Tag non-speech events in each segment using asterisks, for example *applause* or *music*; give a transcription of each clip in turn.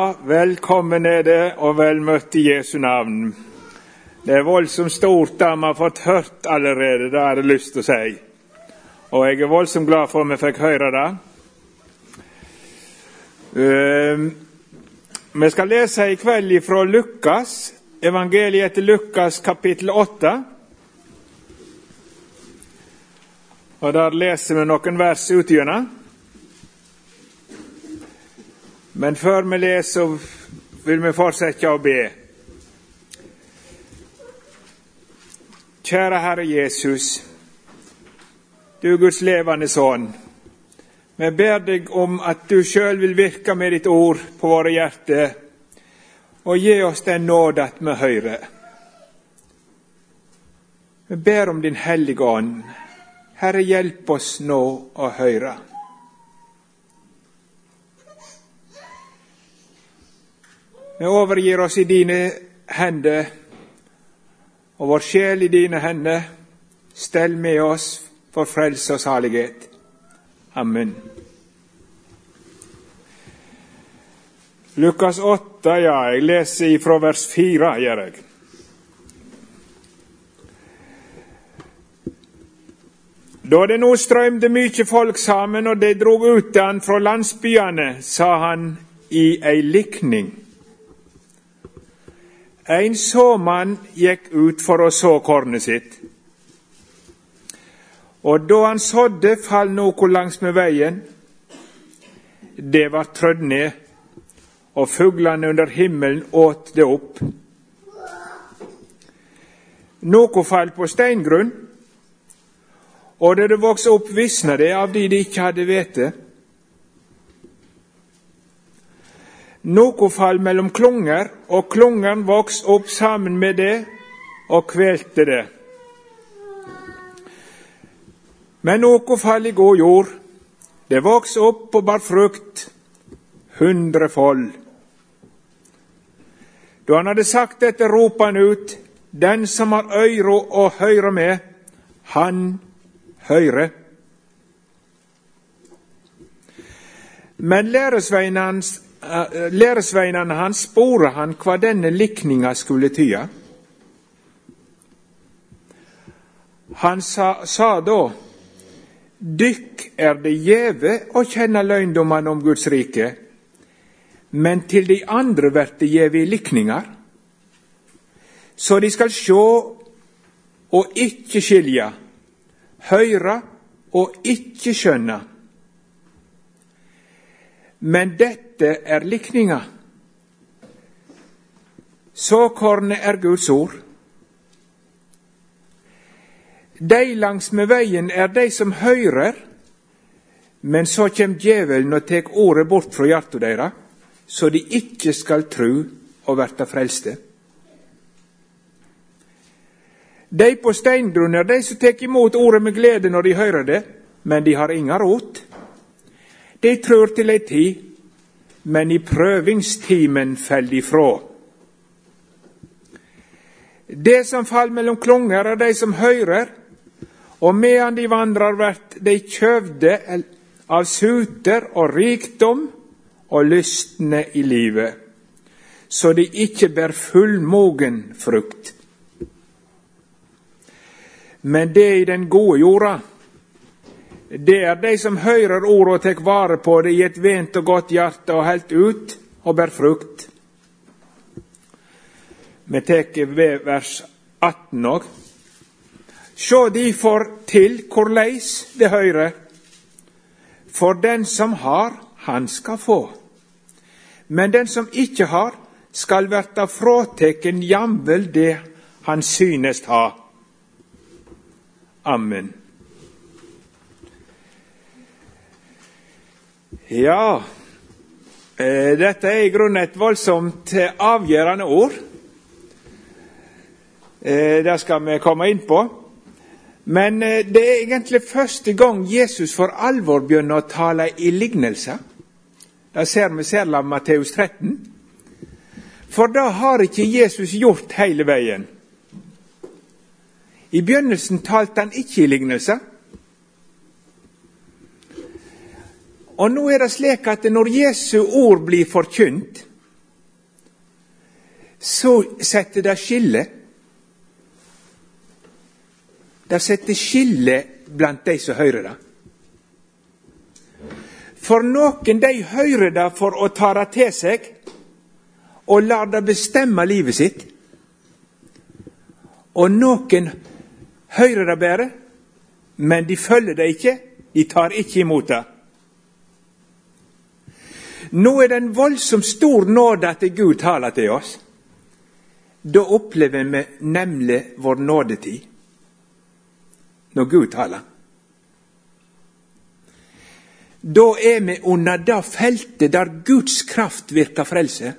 Velkommen er det, og vel møtt i Jesu navn. Det er voldsomt stort det vi har fått hørt allerede, det har jeg lyst til å si. Og jeg er voldsomt glad for at vi fikk høre det. Uh, vi skal lese i kveld fra Lukas, evangeliet etter Lukas kapittel 8. Og Der leser vi noen vers utgjennom. Men før vi leser, vil vi fortsette å be. Kjære Herre Jesus, du Guds levende Sønn. Vi ber deg om at du sjøl vil virke med ditt ord på våre hjerter, og gi oss den nåde at vi hører. Vi ber om Din Hellige Ånd. Herre, hjelp oss nå å høre. Vi overgir oss i dine hender, og vår sjel i dine hender. Stell med oss for frelse og salighet. Amen. Lukas 8, ja, jeg leser fra vers 4, gjør jeg. Da det nå strømde mykje folk sammen, og de drog ut han fra landsbyene, sa han i ei likning. En såmann gikk ut for å så kornet sitt. Og da han sådde, fall noe langsmed veien. Det var trødd ned, og fuglene under himmelen åt det opp. Noe fall på steingrunn, og da det vokste opp, visna det av de de ikke hadde hvete. Noe fall mellom klunger, og klungeren vokste opp sammen med det og kvelte det. Men noe fall i god jord. Det vokste opp og bar frukt, hundrefold. Da han hadde sagt dette, ropte han ut, Den som har øyro å høre med, han høyre. Men læresveinen Eh, læresveinene hans spore han hva denne likninga skulle tyde. Han sa, sa da, Dykk er det gjeve å kjenne løgndommene om Guds rike, men til de andre vert det gjeve i likningar, så de skal sjå og ikke skilja, høyre og ikke skjønne. Men dette dette er likninga. Såkornet er Guds ord. De langsmed veien er de som høyrer, men så kjem djevelen og tek ordet bort fra hjarta deira, så de ikke skal tru og verta frelste. De på steingrunn er de som tek imot ordet med glede når de høyrer det, men de har inga rot. De trur til ei tid, men i prøvingstimen faller frå. Det som faller mellom klunger, er de som hører, og medan de vandrer, vert de kjøvde av suter og rikdom og lystne i livet, så de ikke bærer fullmogen frukt. Men det i den gode jorda, det er de som hører ordet og tek vare på det i et vent og godt hjerte og helt ut og ber frukt. Vi tek ved vers 18 òg. Sjå difor til korleis det høyrer. For den som har, han skal få. Men den som ikke har, skal verta fråteken jamvel det han synest ha. Amen. Ja, eh, dette er i grunnen et voldsomt eh, avgjørende ord. Eh, det skal vi komme inn på. Men det er egentlig første gang Jesus for alvor begynner å tale i lignelser. Det ser vi særlig av Matteus 13. For det har ikke Jesus gjort hele veien. I begynnelsen talte han ikke i lignelser. Og nå er det slik at når Jesu ord blir forkynt, så setter det skille. Det setter skille blant de som hører det. For noen de hører det for å ta det til seg, og lar det bestemme livet sitt. Og noen hører det bare, men de følger det ikke. De tar ikke imot det. Nå er det en voldsomt stor nåde at Gud taler til oss. Da opplever vi nemlig vår nådetid når Gud taler. Da er vi under det feltet der Guds kraft virker frelse.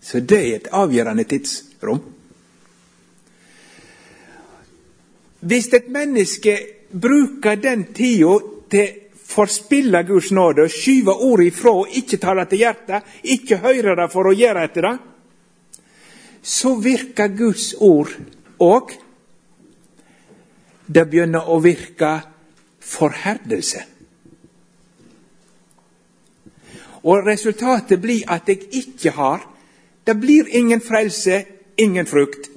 Så det er et avgjørende tidsrom. Hvis et menneske bruker den tida til forspille Guds nåde, skyve ordet ifra, ikke ta det til hjertet, ikke høre det for å gjøre etter det, så virker Guds ord òg. Det begynner å virke forherdelse. Og resultatet blir at jeg ikke har Det blir ingen frelse, ingen frukt.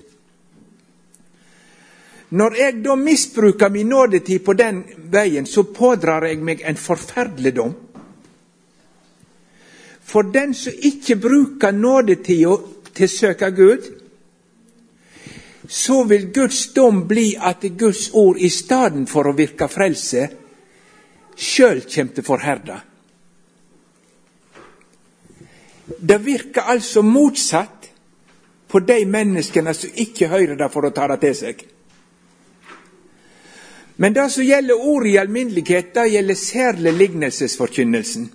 Når jeg da misbruker min nådetid på den veien, så pådrar jeg meg en forferdelig dom. For den som ikke bruker nådetida til å søke Gud, så vil Guds dom bli at Guds ord i stedet for å virke frelse, sjøl kjem til forherda. Det virker altså motsatt på de menneskene som ikke hører det for å ta det til seg. Men det som gjelder ordet i alminnelighet, det gjelder særlig lignelsesforkynnelsen.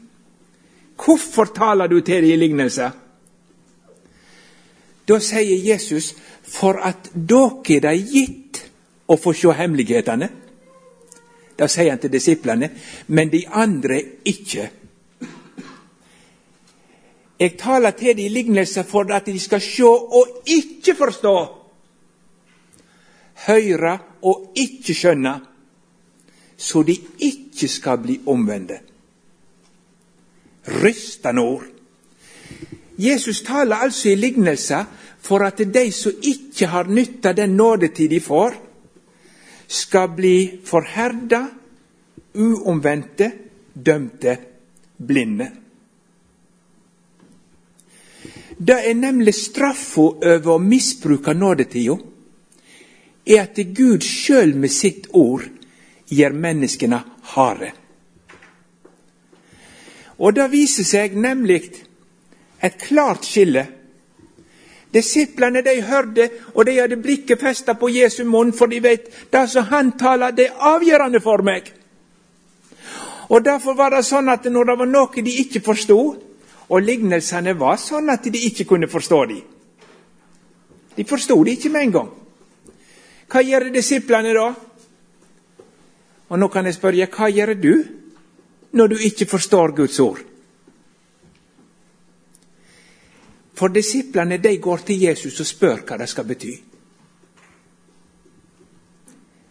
Hvorfor taler du til dem i lignelser? Da sier Jesus for at dere er gitt å få se hemmelighetene. Det sier han til disiplene, men de andre ikke. Jeg taler til dem i lignelser for at de skal se og ikke forstå. Høre og ikke skjønne så de ikke skal bli omvendte. Rystende ord. Jesus taler altså i lignelser for at de som ikke har nytta den nådetid de får, skal bli forherda, uomvendte, dømte, blinde. Det er nemlig straffa over å misbruke nådetida, er at Gud sjøl med sitt ord gjør menneskene harde. Og det viser seg nemlig et klart skille. Disiplene de hørte, og de hadde blikket festa på Jesu munn, for de vet det som han taler, det er avgjørende for meg. Og Derfor var det sånn at når det var noe de ikke forsto, og lignelsene var sånn at de ikke kunne forstå dem De forsto det ikke med en gang. Hva gjør disiplene da? Og nå kan jeg spørre hva gjør du når du ikke forstår Guds ord? For disiplene de går til Jesus og spør hva det skal bety.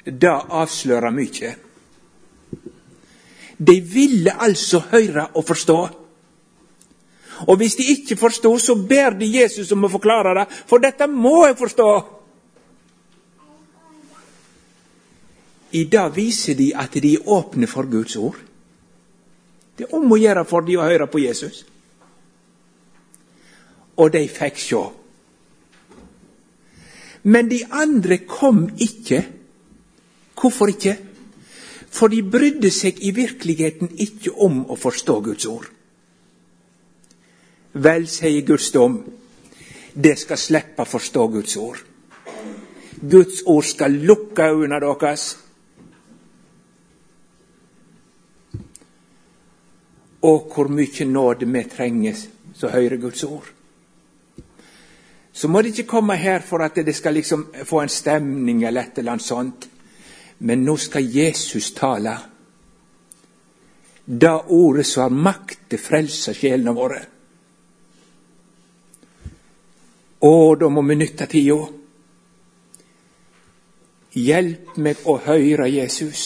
Det avslører mye. De ville altså høre og forstå. Og hvis de ikke forsto, så ber de Jesus om å forklare det, for dette må jeg forstå. I det viser de at de er åpne for Guds ord. Det er om å gjøre for de å høre på Jesus. Og de fikk sjå. Men de andre kom ikke. Hvorfor ikke? For de brydde seg i virkeligheten ikke om å forstå Guds ord. Vel, sier Guds dom, det skal slippe å forstå Guds ord. Guds ord skal lukke øynene deres Og hvor mye nåde vi trenger som hører Guds ord. Så må det ikke komme her for at det skal liksom få en stemning eller et eller annet sånt. Men nå skal Jesus tale. Det ordet som har makt til å frelse sjelene våre. Å, da må vi nytte tida. Hjelp meg å høre Jesus.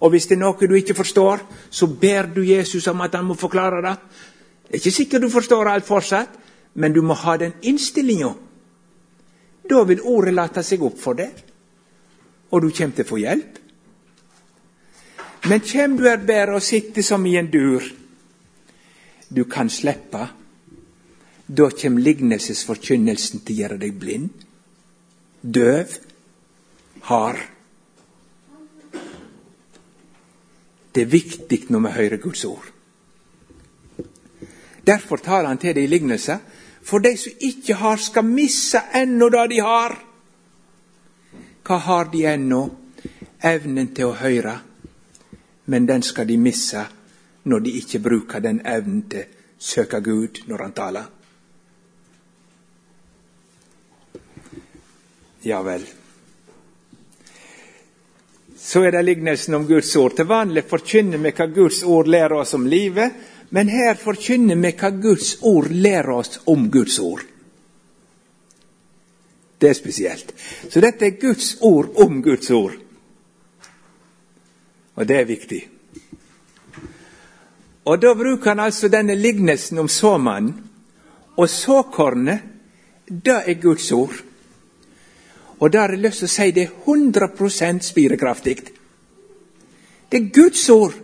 Og hvis det er noe du ikke forstår, så ber du Jesus om at han må forklare det. Det er ikke sikkert du forstår alt fortsatt, men du må ha den innstillinga. Da vil ordet late seg opp for deg, og du kommer til å få hjelp. Men kjem du her bare og sitter som i en dur, du kan slippe, da kjem lignelsesforkynnelsen til å gjøre deg blind, døv, hard. Det er viktig når vi hører Guds ord. Derfor tar han til det i lignelse. For de som ikke har, skal misse ennå det de har. Hva har de ennå? Evnen til å høre. Men den skal de misse når de ikke bruker den evnen til å søke Gud når han taler. Ja vel. Så er det lignelsen om Guds ord. Til vanlig forkynner vi hva Guds ord lærer oss om livet, men her forkynner vi hva Guds ord lærer oss om Guds ord. Det er spesielt. Så dette er Guds ord om Guds ord. Og det er viktig. Og da bruker han altså denne lignelsen om såmannen. Og såkornet, det er Guds ord. Og da har jeg lyst til å si det er 100 spirekraftig. Det er Guds ord.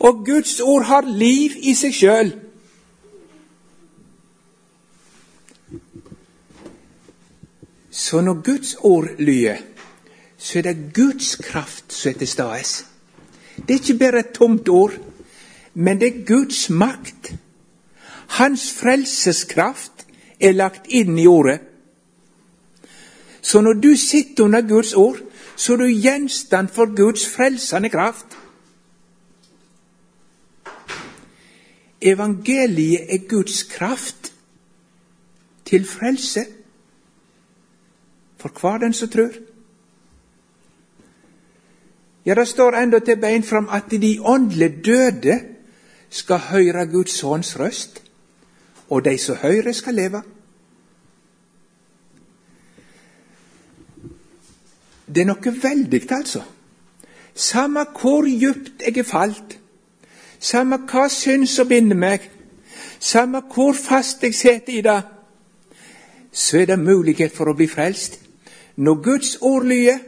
Og Guds ord har liv i seg sjøl. Så når Guds ord lyder, så er det Guds kraft som er til stede. Det er ikke bare et tomt ord, men det er Guds makt. Hans frelseskraft er lagt inn i ordet. Så når du sitter under Guds ord, så er du gjenstand for Guds frelsende kraft. Evangeliet er Guds kraft til frelse for hver den som tror. Ja, det står enda til bein fram at de åndelige døde skal høre Guds sønns røst, og de som hører, skal leve. Det er noe veldig, altså. Samme hvor djupt jeg er falt, samme hva synd som binder meg, samme hvor fast jeg sitter i det, så er det mulighet for å bli frelst. Når Guds ord lyder,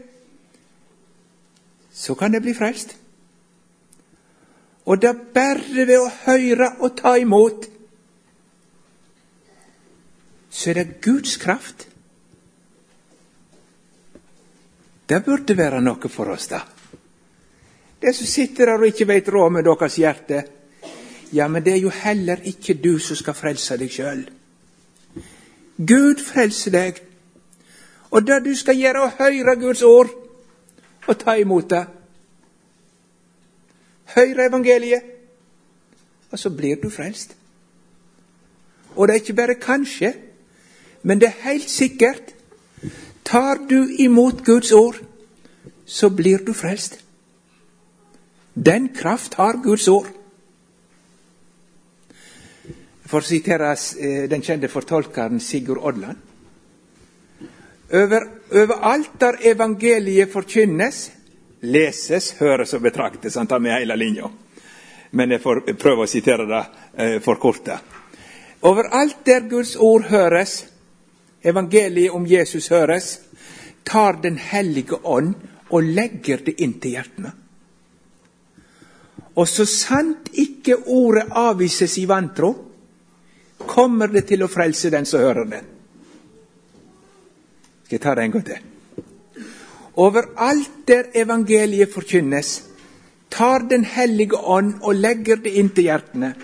så kan jeg bli frelst. Og det er bare ved å høre og ta imot, så er det Guds kraft. Det burde være noe for oss, da. Det som sitter der og ikke veit råd med deres hjerte, ja, men det er jo heller ikke du som skal frelse deg sjøl. Gud frelser deg. Og det du skal gjøre, er å høre Guds ord og ta imot det. Høre evangeliet, og så blir du frelst. Og det er ikke bare kanskje, men det er helt sikkert. Tar du imot Guds ord, så blir du frelst. Den kraft har Guds ord. For å sitere eh, den kjente fortolkeren Sigurd Odland. Over, overalt der evangeliet forkynnes, leses, høres og betraktes. Han tar med hele linja. Men jeg får prøve å sitere det eh, for kortet. Overalt der Guds ord høres, evangeliet om Jesus høres, tar Den hellige ånd og legger det inn til hjertene. Og så sant ikke ordet avvises i vantro, kommer det til å frelse den som hører det. Skal jeg ta det en gang til? Overalt der evangeliet forkynnes, tar Den hellige ånd og legger det inn til hjertene.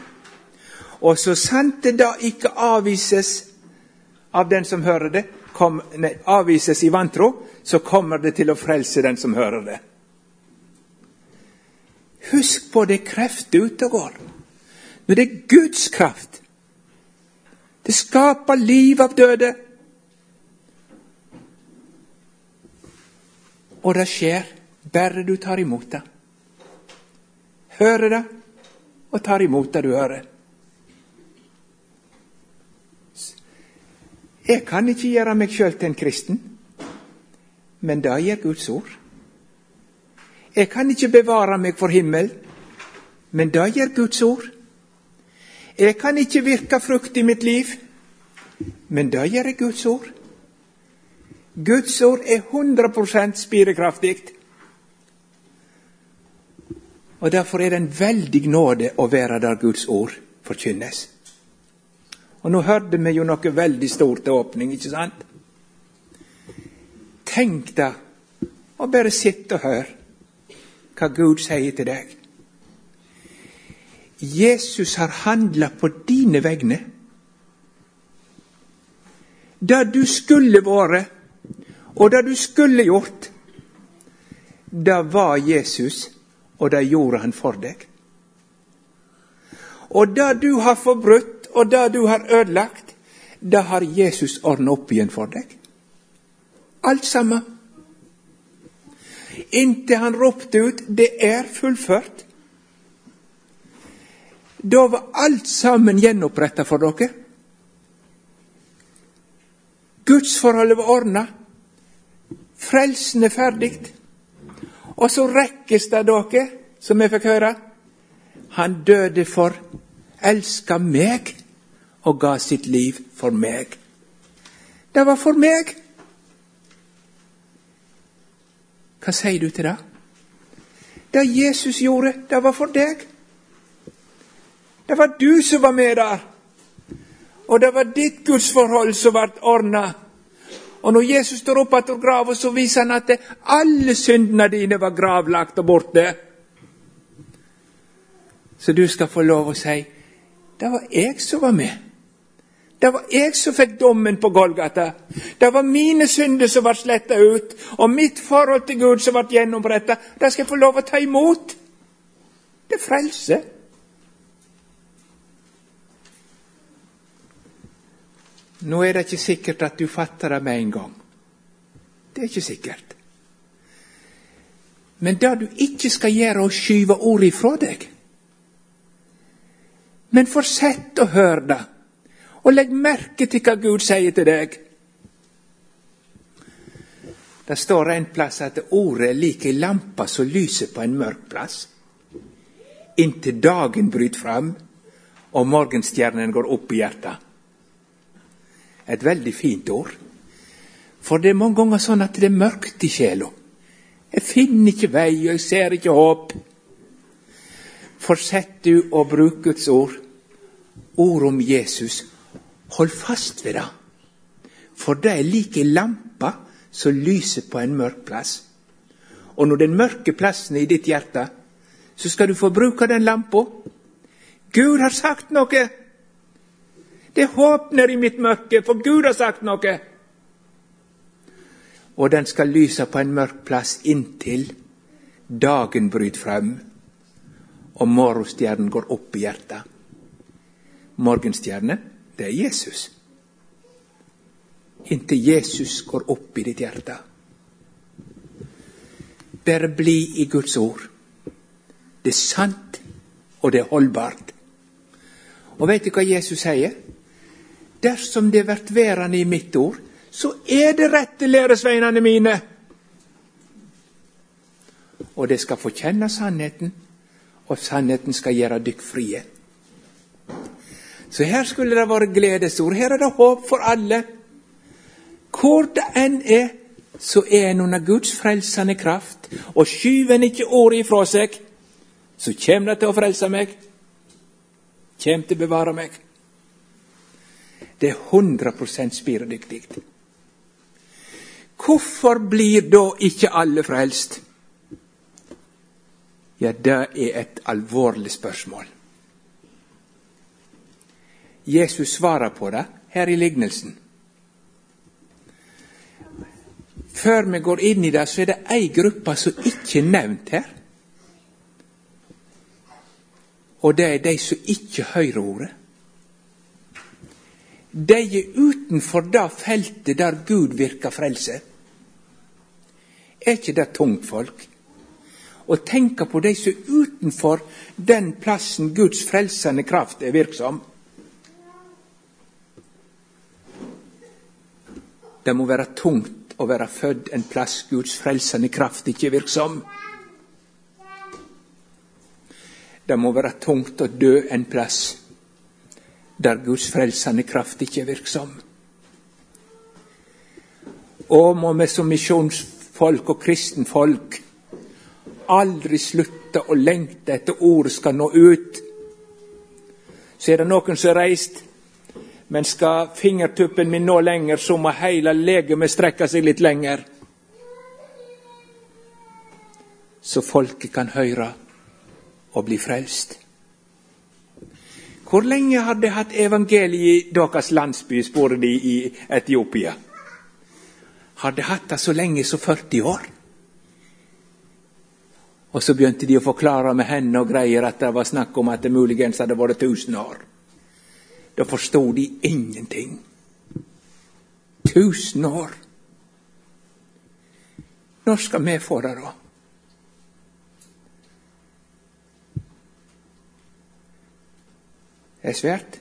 Og så sant det da ikke avvises av den som hører det, kom, nei, avvises i vantro, så kommer det til å frelse den som hører det. Husk på det krefter ute og går. Når det er Guds kraft. Det skaper liv av døde. Og det skjer bare du tar imot det. Hører det og tar imot det du hører. Jeg kan ikke gjøre meg sjøl til en kristen, men det gjør Guds ord. Jeg kan ikke bevare meg for himmel, men det gjør Guds ord. Jeg kan ikke virke frukt i mitt liv, men det gjør Guds ord. Guds ord er 100% spirekraftig. Og Derfor er det en veldig nåde å være der Guds ord forkynnes. Og nå hørte vi jo noe veldig stort til åpning, ikke sant? Tenk deg å bare sitte og høre hva Gud sier til deg. Jesus har handla på dine vegne. Det du skulle vært, og det du skulle gjort, det var Jesus, og det gjorde han for deg. Og det du har forbrutt, og det du har ødelagt, det har Jesus ordna opp igjen for deg. Alt sammen. Inntil han ropte ut 'Det er fullført'. Da var alt sammen gjenoppretta for dere. Gudsforholdet var ordna. Frelsen er ferdig. Og så rekkes det dere, som jeg fikk høre. Han døde for, elska meg og ga sitt liv for meg. Det var for meg. Hva sier du til det? Det Jesus gjorde, det var for deg. Det var du som var med der. Og det var ditt gudsforhold som ble ordna. Og når Jesus står opp etter grava, så viser han at alle syndene dine var gravlagt og borte. Så du skal få lov å si det var jeg som var med. Det var jeg som fikk dommen på Golgata. Det var mine synder som ble sletta ut, og mitt forhold til Gud som ble gjennombretta. Det skal jeg få lov å ta imot. Det er frelse. Nå er det ikke sikkert at du fatter det med en gang. Det er ikke sikkert. Men det du ikke skal gjøre, er å skyve ord ifra deg. Men fortsett å høre det, og legg merke til hva Gud sier til deg. Det står en plass at ordet er lik ei lampe som lyser på en mørk plass. Inntil dagen bryter fram og morgenstjernen går opp i hjertet. Et veldig fint ord. For det er mange ganger sånn at det er mørkt i sjela. Jeg finner ikke vei, og jeg ser ikke håp. Fortsett du å bruke Guds ord, ord om Jesus. Hold fast ved det. For det er like lampa som lyser på en mørk plass. Og når den mørke plassen er i ditt hjerte, så skal du få bruke den lampa. Gud har sagt noe. Det håpner i mitt mørke, for Gud har sagt noe. Og den skal lyse på en mørk plass inntil dagen bryter frem og morgenstjernen går opp i hjertet. Morgenstjernen, det er Jesus. Inntil Jesus går opp i ditt hjerte. Bare bli i Guds ord. Det er sant, og det er holdbart. Og vet du hva Jesus sier? Dersom det blir værende i mitt ord, så er det rette læresveinene mine. Og det skal få kjenne sannheten, og sannheten skal gjøre dykk frie. Så her skulle det vært gledesord. Her er det håp for alle. Hvor det enn er, så er en under Guds frelsende kraft. Og skyver en ikke ordet ifra seg, så kommer det til å frelse meg. Kommer til å bevare meg. Det er 100 spiredyktig. Hvorfor blir da ikke alle frelst? Ja, det er et alvorlig spørsmål. Jesus svarer på det her i lignelsen. Før vi går inn i det, så er det ei gruppe som ikke er nevnt her. Og det er de som ikke hører ordet. De er utenfor det feltet der Gud virker frelse. Er ikke det tungt, folk? Å tenke på de som er utenfor den plassen Guds frelsende kraft er virksom. Det må være tungt å være født en plass Guds frelsende kraft ikke er virksom. Det må være tungt å dø en plass der Guds frelsende kraft ikke er virksom. Og må vi som misjonsfolk og kristenfolk aldri slutte å lengte etter ordet skal nå ut. Så er det noen som har reist, men skal fingertuppen min nå lenger, så må hele legemet strekke seg litt lenger. Så folket kan høre og bli frelst. Hvor lenge har de hatt evangeliet i deres landsby, spurte de i Etiopia. Har de hatt det så lenge som 40 år? Og så begynte de å forklare med henne og greier at det var snakk om at det muligens hadde vært 1000 år. Da forstod de ingenting. Tusen år! Når skal vi få det, da? er svært.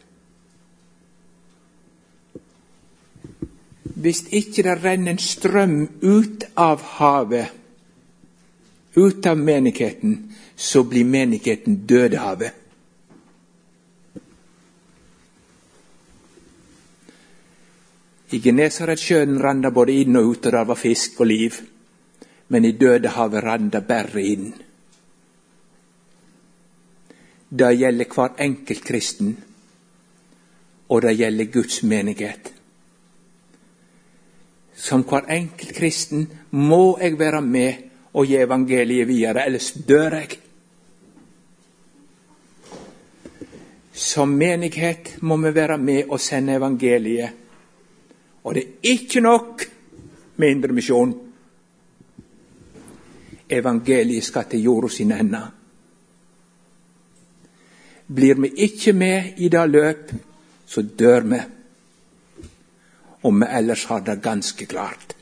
Hvis ikke det renner en strøm ut av havet, ut av menigheten, så blir menigheten Dødehavet. I Genesaretsjøen randa både inn og ut, og der var fisk og liv. Men i Dødehavet randa bare inn. Det gjelder hver enkelt kristen, og det gjelder Guds menighet. Som hver enkelt kristen må jeg være med og gi evangeliet videre, ellers dør jeg. Som menighet må vi være med og sende evangeliet. Og det er ikke nok med indremisjon. Evangeliet skal til jorda sine ender. Blir vi ikke med i det løp, så dør vi. Om vi ellers har det ganske klart.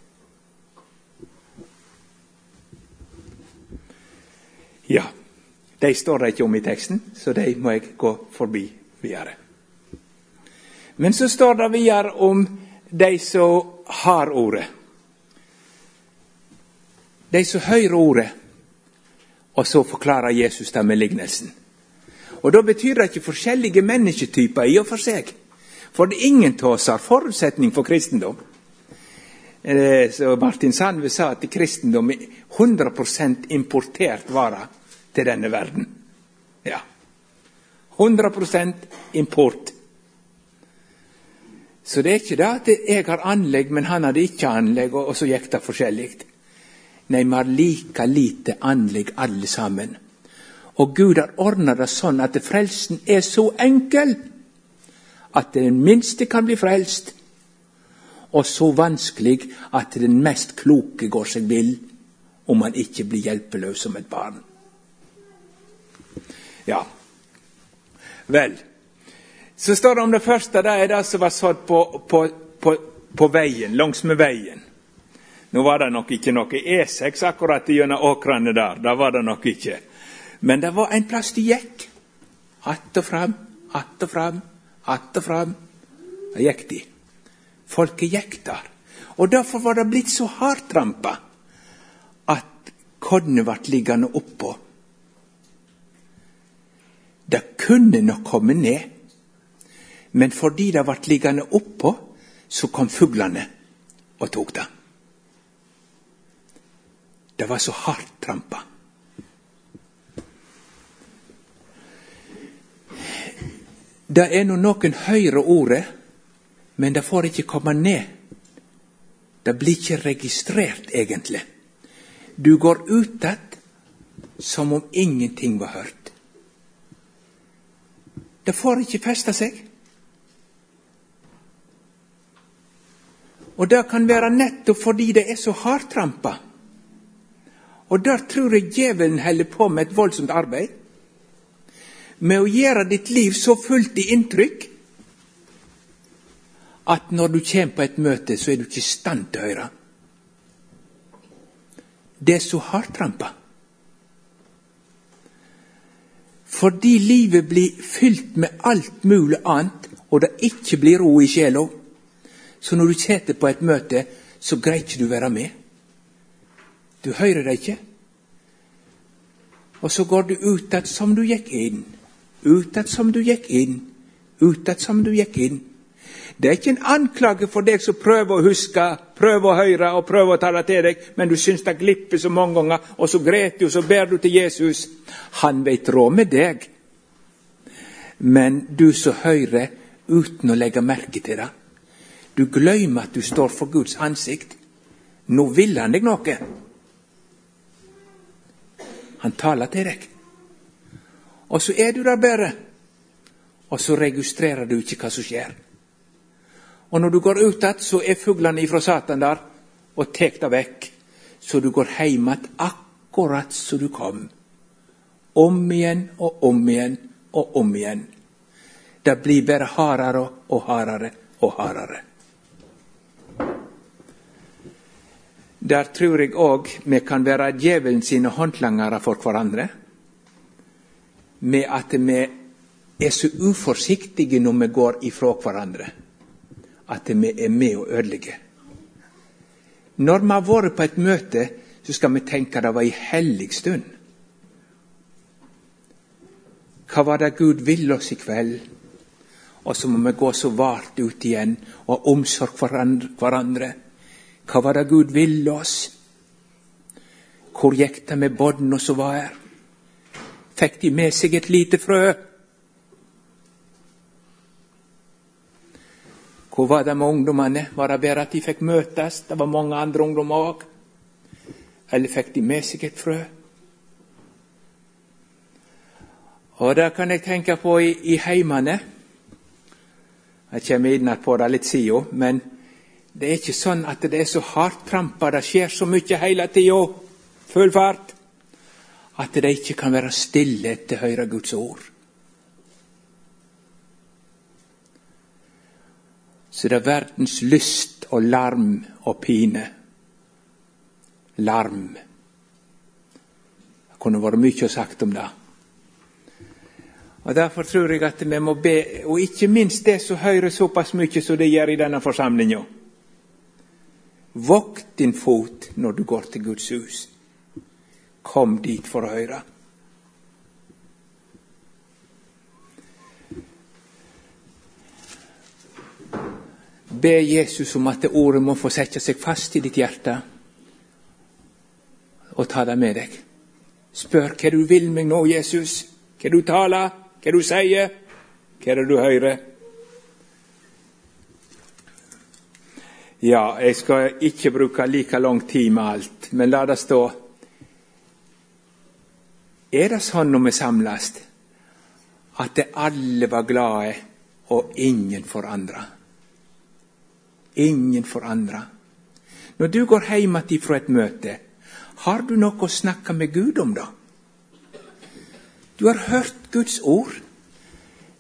Ja, de står det ikke om i teksten, så de må jeg gå forbi videre. Men så står det videre om de som har ordet. De som hører ordet, og så forklarer Jesus det med lignelsen. Og Da betyr det ikke forskjellige mennesketyper i og for seg. For det er ingen av oss har forutsetning for kristendom. Eh, så Martin Sandve sa at kristendom er 100% importert vare til denne verden. Ja. 100% import. Så det er ikke det at jeg har anlegg, men han hadde ikke anlegg, og så gikk det forskjellig. Nei, vi har like lite anlegg alle sammen. Og Gud har ordna det sånn at frelsen er så enkel at den minste kan bli frelst, og så vanskelig at den mest kloke går seg vill om han ikke blir hjelpeløs som et barn. Ja, vel. Så står det om det første. Det er det som var sådd på, på, på, på veien, langsmed veien. Nå var det nok ikke noe E6 akkurat gjennom åkrene der. Det var det nok ikke. Men det var en plass de gikk. Att og fram, att og fram, att og fram. Der gikk de. Folket gikk der. Og Derfor var det blitt så hardt rampa at kornet ble liggende oppå. Det kunne nok komme ned, men fordi det ble liggende oppå, så kom fuglene og tok det. Det var så hardt trampa. Det er når noen høyrer ordet, men det får ikke komme ned. Det blir ikke registrert, egentlig. Du går ut att som om ingenting var hørt. Det får ikke feste seg. Og det kan være nettopp fordi det er så hardtrampa. Og der tror jeg djevelen holder på med et voldsomt arbeid med å gjøre ditt liv så fullt i inntrykk at når du kommer på et møte, så er du ikke i stand til å høre. Det er så hardtrampa. Fordi livet blir fylt med alt mulig annet, og det ikke blir ro i sjela. Så når du sitter på et møte, så greier ikke du være med. Du hører det ikke. Og så går du ut att som du gikk inn ut att som du gikk inn, utad som du gikk inn. Det er ikke en anklage for deg som prøver å huske, prøver å høre og prøver å tale til deg, men du syns det glipper så mange ganger, og så gråter du, og så ber du til Jesus. Han vet råd med deg. Men du som hører uten å legge merke til det, du glemmer at du står for Guds ansikt. Nå vil han deg noe. Han taler til deg. Og så er du der bare, og så registrerer du ikke hva som skjer. Og når du går ut igjen, så er fuglene ifra Satan der og tar det vekk. Så du går hjem igjen akkurat som du kom. Om igjen og om igjen og om igjen. Det blir bare hardere og hardere og hardere. Der tror jeg òg vi kan være djevelen sine håndlangere for hverandre. Med at vi er så uforsiktige når vi går ifra hverandre at vi er med og ødelegger. Når vi har vært på et møte, så skal vi tenke det var ei hellig stund. Hva var det Gud ville oss i kveld? Og så må vi gå så vart ut igjen og ha omsorg for hverandre. Hva var det Gud ville oss? Hvor gikk det med barna som var her? Fikk de med seg et lite frø? Hvor var det med ungdommene? Var det bare at de fikk møtes? Det var mange andre ungdommer òg. Eller fikk de med seg et frø? Og det kan jeg tenke på i, i heimene. Jeg kommer inn på det litt siden, men det er ikke sånn at det er så hardt trampa, det skjer så mye hele tida, full fart, at det ikke kan være stille til å høre Guds ord. så det er verdens lyst og larm og pine. Larm. Det kunne vært mye sagt om det. Og Derfor tror jeg at vi må be, og ikke minst det som hører såpass mye som det gjør i denne forsamlinga. Vokt din fot når du går til Guds hus. Kom dit for å høre. Be Jesus om at det ordet må få sette seg fast i ditt hjerte, og ta det med deg. Spør hva du vil meg nå, Jesus. Hva du taler, hva du sier, hva du hører? Ja, jeg skal ikke bruke like lang tid med alt, men la det stå. Er det sånn når vi samles, at alle var glade og ingen forandra? ingen forandra. Når du går hjem igjen fra et møte, har du noe å snakke med Gud om da? Du har hørt Guds ord.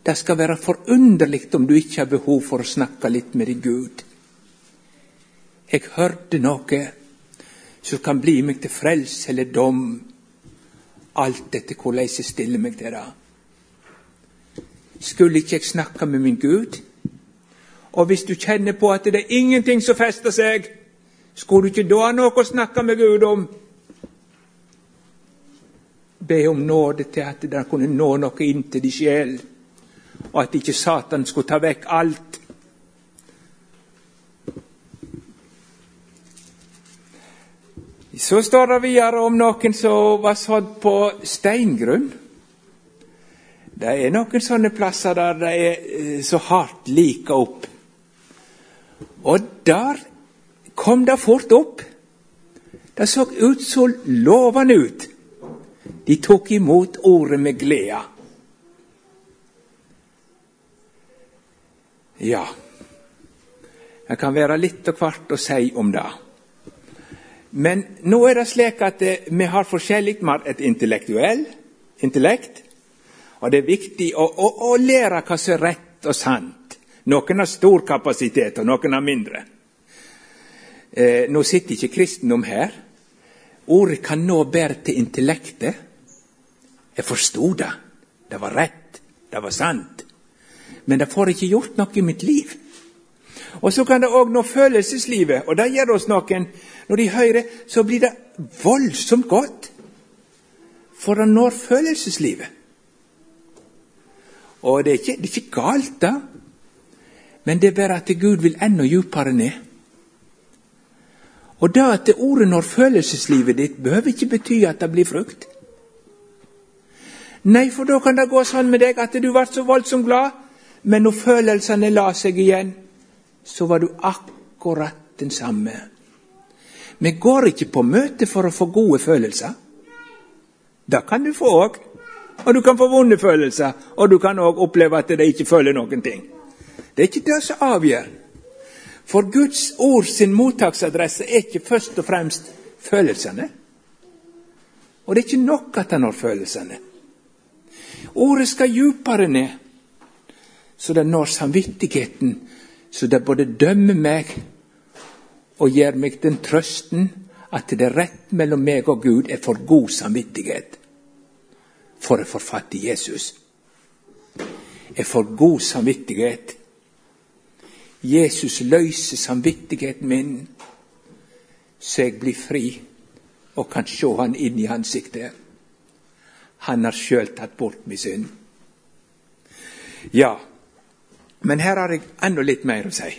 Det skal være forunderlig om du ikke har behov for å snakke litt med din Gud. Jeg hørte noe som kan bli meg til frelse eller dom, alt etter hvordan jeg stiller meg til det. Skulle ikke jeg snakke med min Gud? Og hvis du kjenner på at det er ingenting som fester seg, skulle du ikke da ha noe å snakke med Gud om? Be om nåde til at det kunne nå noe inn til din sjel, og at ikke Satan skulle ta vekk alt. Så står det videre om noen som var sådd på steingrunn. Det er noen sånne plasser der det er eh, så hardt lika opp. Og der kom det fort opp. Det så ut så lovende ut. De tok imot ordet med glede. Ja, det kan være litt og hvert å si om det. Men nå er det slik at eh, vi har forskjellig. Har et intellektuell intellekt, og det er viktig å, å, å lære hva som er rett og sant. Noen har stor kapasitet, og noen har mindre. Eh, nå sitter ikke kristendom her. Ordet kan nå bedre til intellektet. Jeg forsto det. Det var rett. Det var sant. Men det får ikke gjort noe i mitt liv. Og så kan det òg nå følelseslivet, og det gjør oss noen. Når de hører, så blir det voldsomt godt. For det når følelseslivet. Og det er ikke, det er ikke galt, da. Men det er bare at Gud vil enda djupere ned. Og det at ordet når følelseslivet ditt, behøver ikke bety at det blir frukt. Nei, for da kan det gå sånn med deg at du ble så voldsomt glad, men når følelsene la seg igjen, så var du akkurat den samme. Vi går ikke på møte for å få gode følelser. Det kan du få òg. Og du kan få vonde følelser, og du kan òg oppleve at de ikke føler noen ting. Det er ikke det som avgjør. For Guds ord sin mottaksadresse er ikke først og fremst følelsene. Og det er ikke nok at han har følelsene. Ordet skal djupere ned, så det når samvittigheten, så det både dømmer meg og gir meg den trøsten at det rett mellom meg og Gud er for god samvittighet for å få fatt i Jesus. Jeg får god samvittighet. Jesus løser samvittigheten min, så jeg blir fri og kan se han inn i ansiktet. Han har sjøl tatt bort min synd. Ja, men her har jeg enda litt mer å si.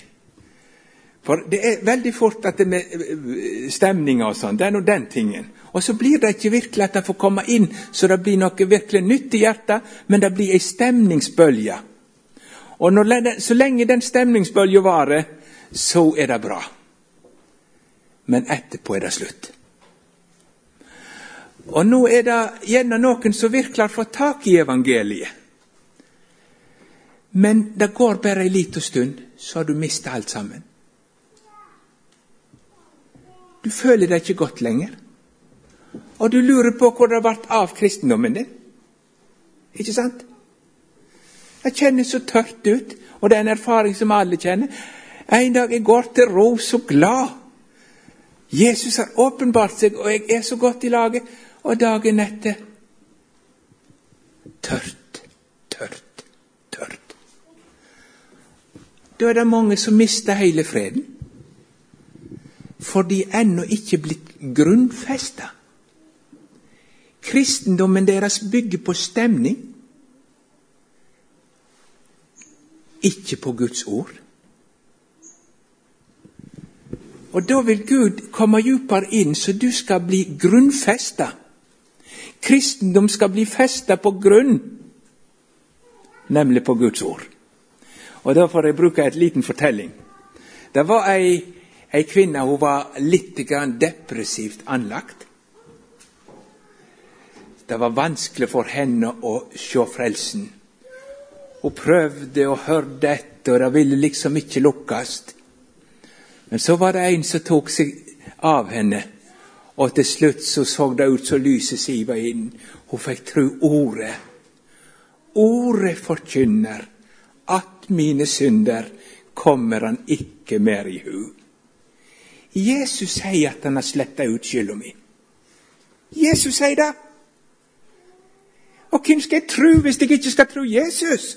For det er veldig fort at det med eh, stemninga og sånn, det er nå den tingen. Og så blir det ikke virkelig at det får komme inn så det blir noe virkelig nytt i hjertet, men det blir ei stemningsbølge. Og når, så lenge den stemningsbølga varer, så er det bra. Men etterpå er det slutt. Og nå er det gjerne noen som virkelig har fått tak i evangeliet. Men det går bare ei lita stund, så har du mista alt sammen. Du føler deg ikke godt lenger. Og du lurer på hvor det ble av kristendommen din. Ikke sant? Det kjennes så tørt ut, og det er en erfaring som alle kjenner. En dag jeg går til ro så glad. Jesus har åpenbart seg, og jeg er så godt i laget. Og dagen etter tørt, tørt. Da er det mange som mister hele freden for de er ennå ikke blitt grunnfesta. Kristendommen deres bygger på stemning, ikke på Guds ord. Og Da vil Gud komme djupere inn, så du skal bli grunnfesta. Kristendom skal bli festa på grunn, nemlig på Guds ord. Og Da får jeg en liten fortelling. Det var ei Ei kvinne hun var litt depressivt anlagt. Det var vanskelig for henne å se frelsen. Hun prøvde og hørte etter, og det ville liksom ikke lukkes. Men så var det en som tok seg av henne, og til slutt så, så det ut som lyset siva inn. Hun fikk tru ordet. Ordet forkynner at mine synder kommer han ikke mer i hu. Jesus sier at han har sletta ut skylda mi. Jesus sier det. Og hvem skal jeg tro hvis jeg ikke skal tro Jesus?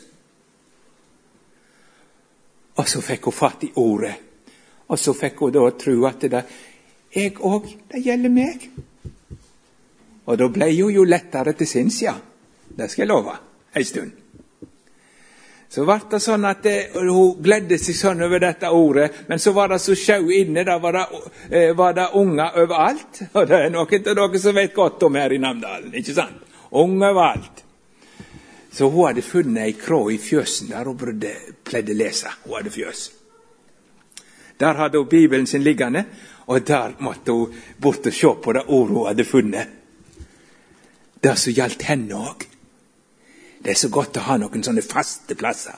Og så fikk hun fatt i ordet. Og så fikk hun da tro at det jeg òg, det gjelder meg. Og da ble hun jo lettere til sinns, ja. Det skal jeg love. Ei stund. Så ble det sånn at det, Hun gledde seg sånn over dette ordet, men så var det så sjau inne. Da var det, eh, var det unger overalt. *laughs* Og det er noen av dere som vet godt om her i Namdalen. ikke sant? Unger overalt. Så hun hadde funnet ei krå i fjøsen der hun burde, pleide lese. Hun hadde fjøs. Der hadde hun Bibelen sin liggende, og der måtte hun bort og se på det ordet hun hadde funnet. Det som gjaldt henne òg. Det er så godt å ha noen sånne faste plasser.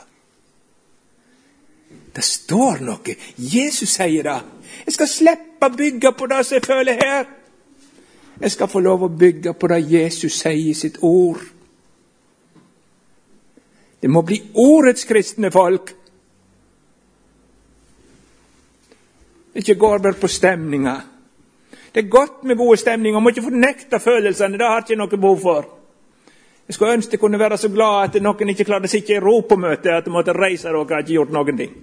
Det står noe. Jesus sier det. Jeg skal slippe å bygge på det som jeg føler her. Jeg skal få lov å bygge på det Jesus sier i sitt ord. Det må bli ordets kristne folk. Ikke går bare på stemninga. Det er godt med gode stemninger. Må ikke fornekte følelsene. Det har jeg ikke noe behov for. Jeg skulle ønske jeg kunne være så glad at noen ikke klarte å sitte i ro på møtet, at de måtte reise og ikke gjort noen ting.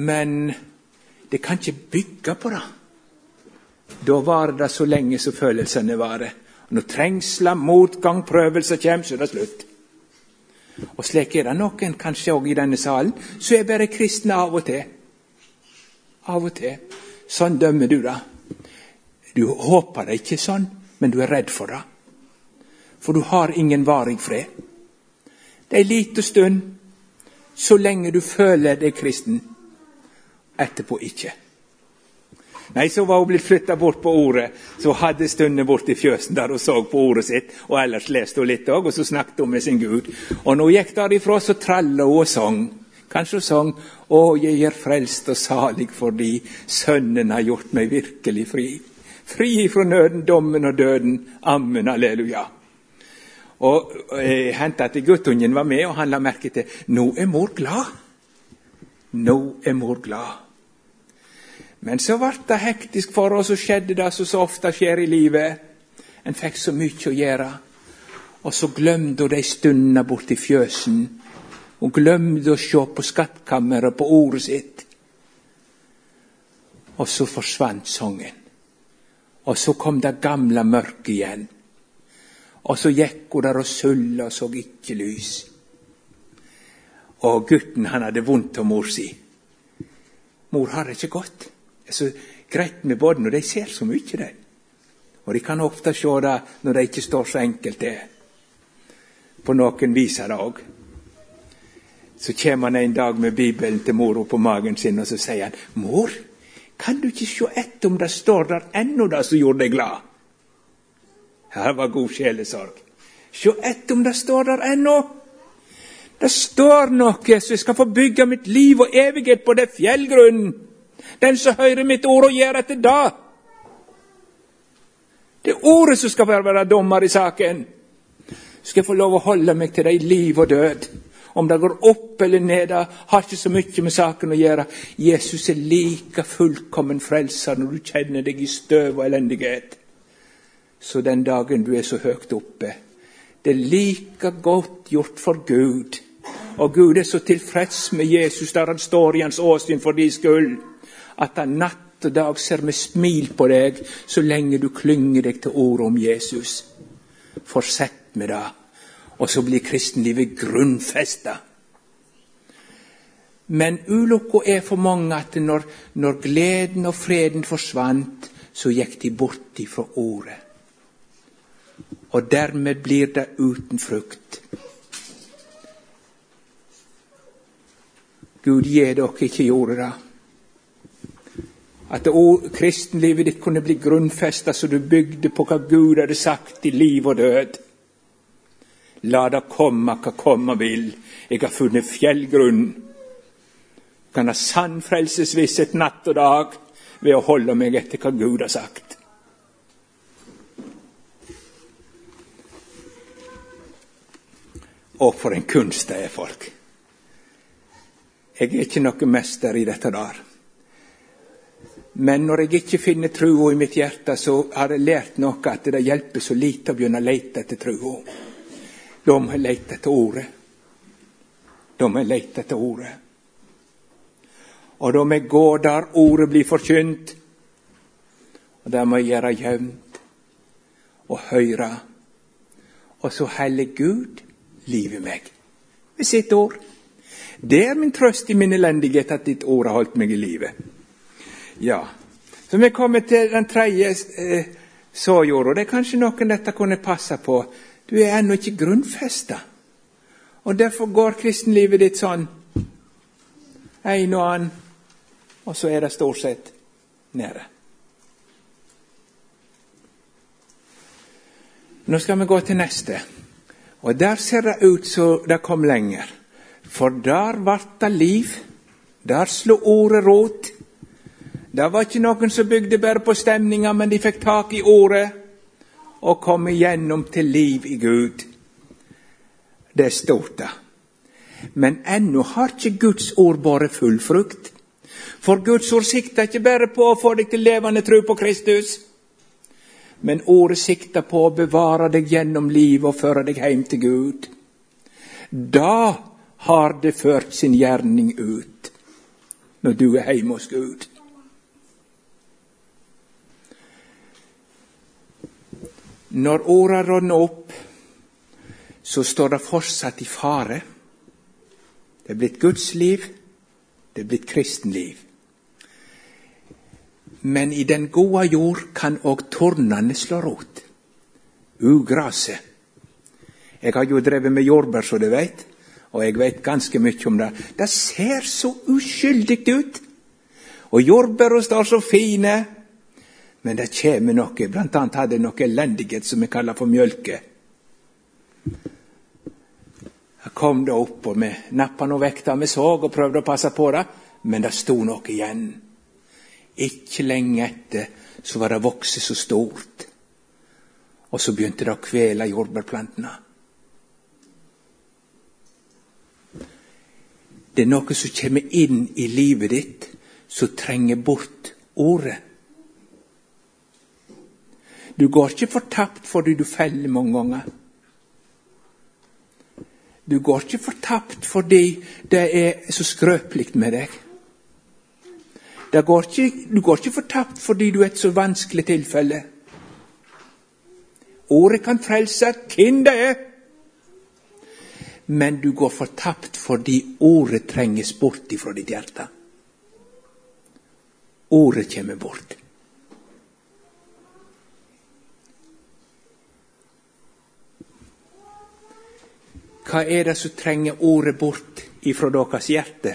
Men det kan ikke bygge på det. Da varer det så lenge som følelsene varer. Når trengsler, motgang, prøvelser kommer, så er det slutt. Og slik er det noen kanskje òg i denne salen, så er bare kristne av og til. Av og til. Sånn dømmer du det. Du håper det ikke sånn, men du er redd for det. For du har ingen varig fred. Det er ei lita stund, så lenge du føler deg kristen. Etterpå ikke. Nei, så var hun blitt flytta bort på ordet, så hun hadde stundet bort i fjøsen der hun så på ordet sitt, og ellers leste hun litt òg, og så snakket hun med sin Gud. Og når hun gikk derifra, så tralla hun og sang. Kanskje hun sang Å, jeg er frelst og salig fordi Sønnen har gjort meg virkelig fri. Fri fra nøden, dommen og døden. Amen, halleluja. Og Jeg hendte at guttungen var med, og han la merke til Nå er mor glad. Nå er mor glad. Men så ble det hektisk for oss, og skjedde det som så ofte skjer i livet. En fikk så mye å gjøre. Og så glemte hun de stundene borti fjøsen. Hun glemte å se på skattkammeret, på ordet sitt. Og så forsvant sangen. Og så kom det gamle mørket igjen. Og så gikk hun der og sulla og så ikke lys. Og gutten han hadde vondt av mor si. Mor har det ikke godt er så greit med barn når de ser så mye, de. Og de kan ofte se det når det ikke står så enkelt det. På noen viser det òg. Så kommer han en dag med Bibelen til mora på magen sin, og så sier han, 'Mor, kan du ikke se etter om det står der ennå det som gjorde deg glad?' Her var god sjelesorg. Se etter om det står der ennå. Det står noe så jeg skal få bygge mitt liv og evighet på det fjellgrunnen. Den som hører mitt ord og gjør etter det. Det er ordet som skal være dommer i saken. Skal jeg få lov å holde meg til deg liv og død. Om det går opp eller ned, har ikke så mye med saken å gjøre. Jesus er like fullkommen frelser når du kjenner deg i støv og elendighet. Så den dagen du er så høyt oppe, det er like godt gjort for Gud. Og Gud er så tilfreds med Jesus der han står i hans åsyn for din skyld at han natt og dag ser med smil på deg så lenge du klynger deg til ordet om Jesus. Fortsett med det, og så blir kristenlivet grunnfesta. Men ulukka er for mange at når, når, gleden og freden forsvant, så gikk de bort ifra ordet. Og dermed blir det uten frukt. Gud gi dere ikke gjorde det. At kristenlivet ditt kunne bli grunnfesta så du bygde på hva Gud hadde sagt i liv og død. La det komme hva komme vil. Jeg har funnet fjellgrunn. Kan ha sann frelsesvisshet natt og dag ved å holde meg etter hva Gud har sagt. Og for en kunst det er, folk. Jeg er ikke noe mester i dette der. Men når jeg ikke finner trua i mitt hjerte, så har jeg lært noe at det hjelper så lite å begynne å lete etter trua. Da har lett etter Ordet. De har lett etter Ordet. Og de går gå der Ordet blir forkynt. Og der må gjøre jevnt og høre. Og så heller Gud liv i meg ved sitt ord. Det er min trøst i min elendighet at ditt ord har holdt meg i livet. Ja. Så vi kommer til den tredje eh, såjorda. Det er kanskje noen dette kunne passe på. Du er ennå ikke grunnfesta. Og derfor går kristenlivet ditt sånn en og annen, og så er det stort sett nede. Nå skal vi gå til neste. Og der ser det ut som det kom lenger. For der vart det liv. Der slo ordet rot. Det var ikke noen som bygde bare på stemninga, men de fikk tak i ordet og komme gjennom til liv i Gud. Det er stort, da. Men ennå har ikke Guds ord båret full frukt. For Guds ord sikter ikke bare på å få deg til levende tro på Kristus, men ordet sikter på å bevare deg gjennom livet og føre deg hjem til Gud. Da har det ført sin gjerning ut, når du er hjemme hos Gud. Når åra rådner opp, så står det fortsatt i fare. Det er blitt Guds liv, det er blitt kristenliv. Men i den gode jord kan òg tornene slå rot. Ugraset. Jeg har jo drevet med jordbær, som du veit, og jeg veit ganske mye om det. Det ser så uskyldig ut. Og jordbæra står så fine. Men det kommer noe. Blant annet hadde jeg noe elendighet som vi kaller for mjølke. Jeg kom det opp, og vi nappa nå vekk det vi så, og prøvde å passe på det, men det sto noe igjen. Ikke lenge etter så var det vokst så stort, og så begynte det å kvele jordbærplantene. Det er noe som kommer inn i livet ditt, som trenger bort ordet. Du går ikke fortapt fordi du feller mange ganger. Du går ikke fortapt fordi det er så skrøpelig med deg. Går ikke, du går ikke fortapt fordi du er et så vanskelig tilfelle. Ordet kan frelse hvem det er. Men du går fortapt fordi ordet trenges bort ifra ditt hjerte. Ordet kommer bort. Hva er det som trenger ordet bort ifra deres hjerte?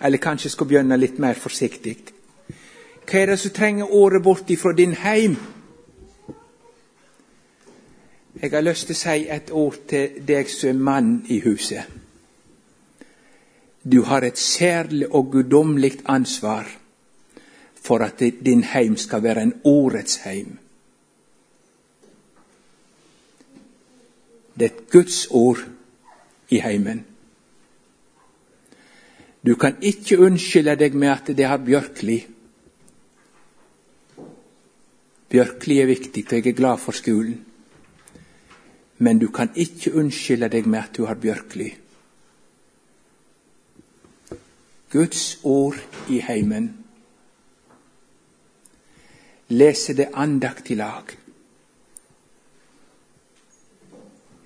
Eller kanskje jeg skal begynne litt mer forsiktig. Hva er det som trenger ordet bort ifra din heim? Jeg har lyst til å si et ord til deg som er mann i huset. Du har et særlig og guddommelig ansvar for at din heim skal være en ordets heim. Det er Guds ord i heimen. Du kan ikke unnskylde deg med at det har Bjørkli. Bjørkli er viktig, og jeg er glad for skolen. Men du kan ikke unnskylde deg med at du har Bjørkli. Guds ord i heimen. Lese det andakt i lag.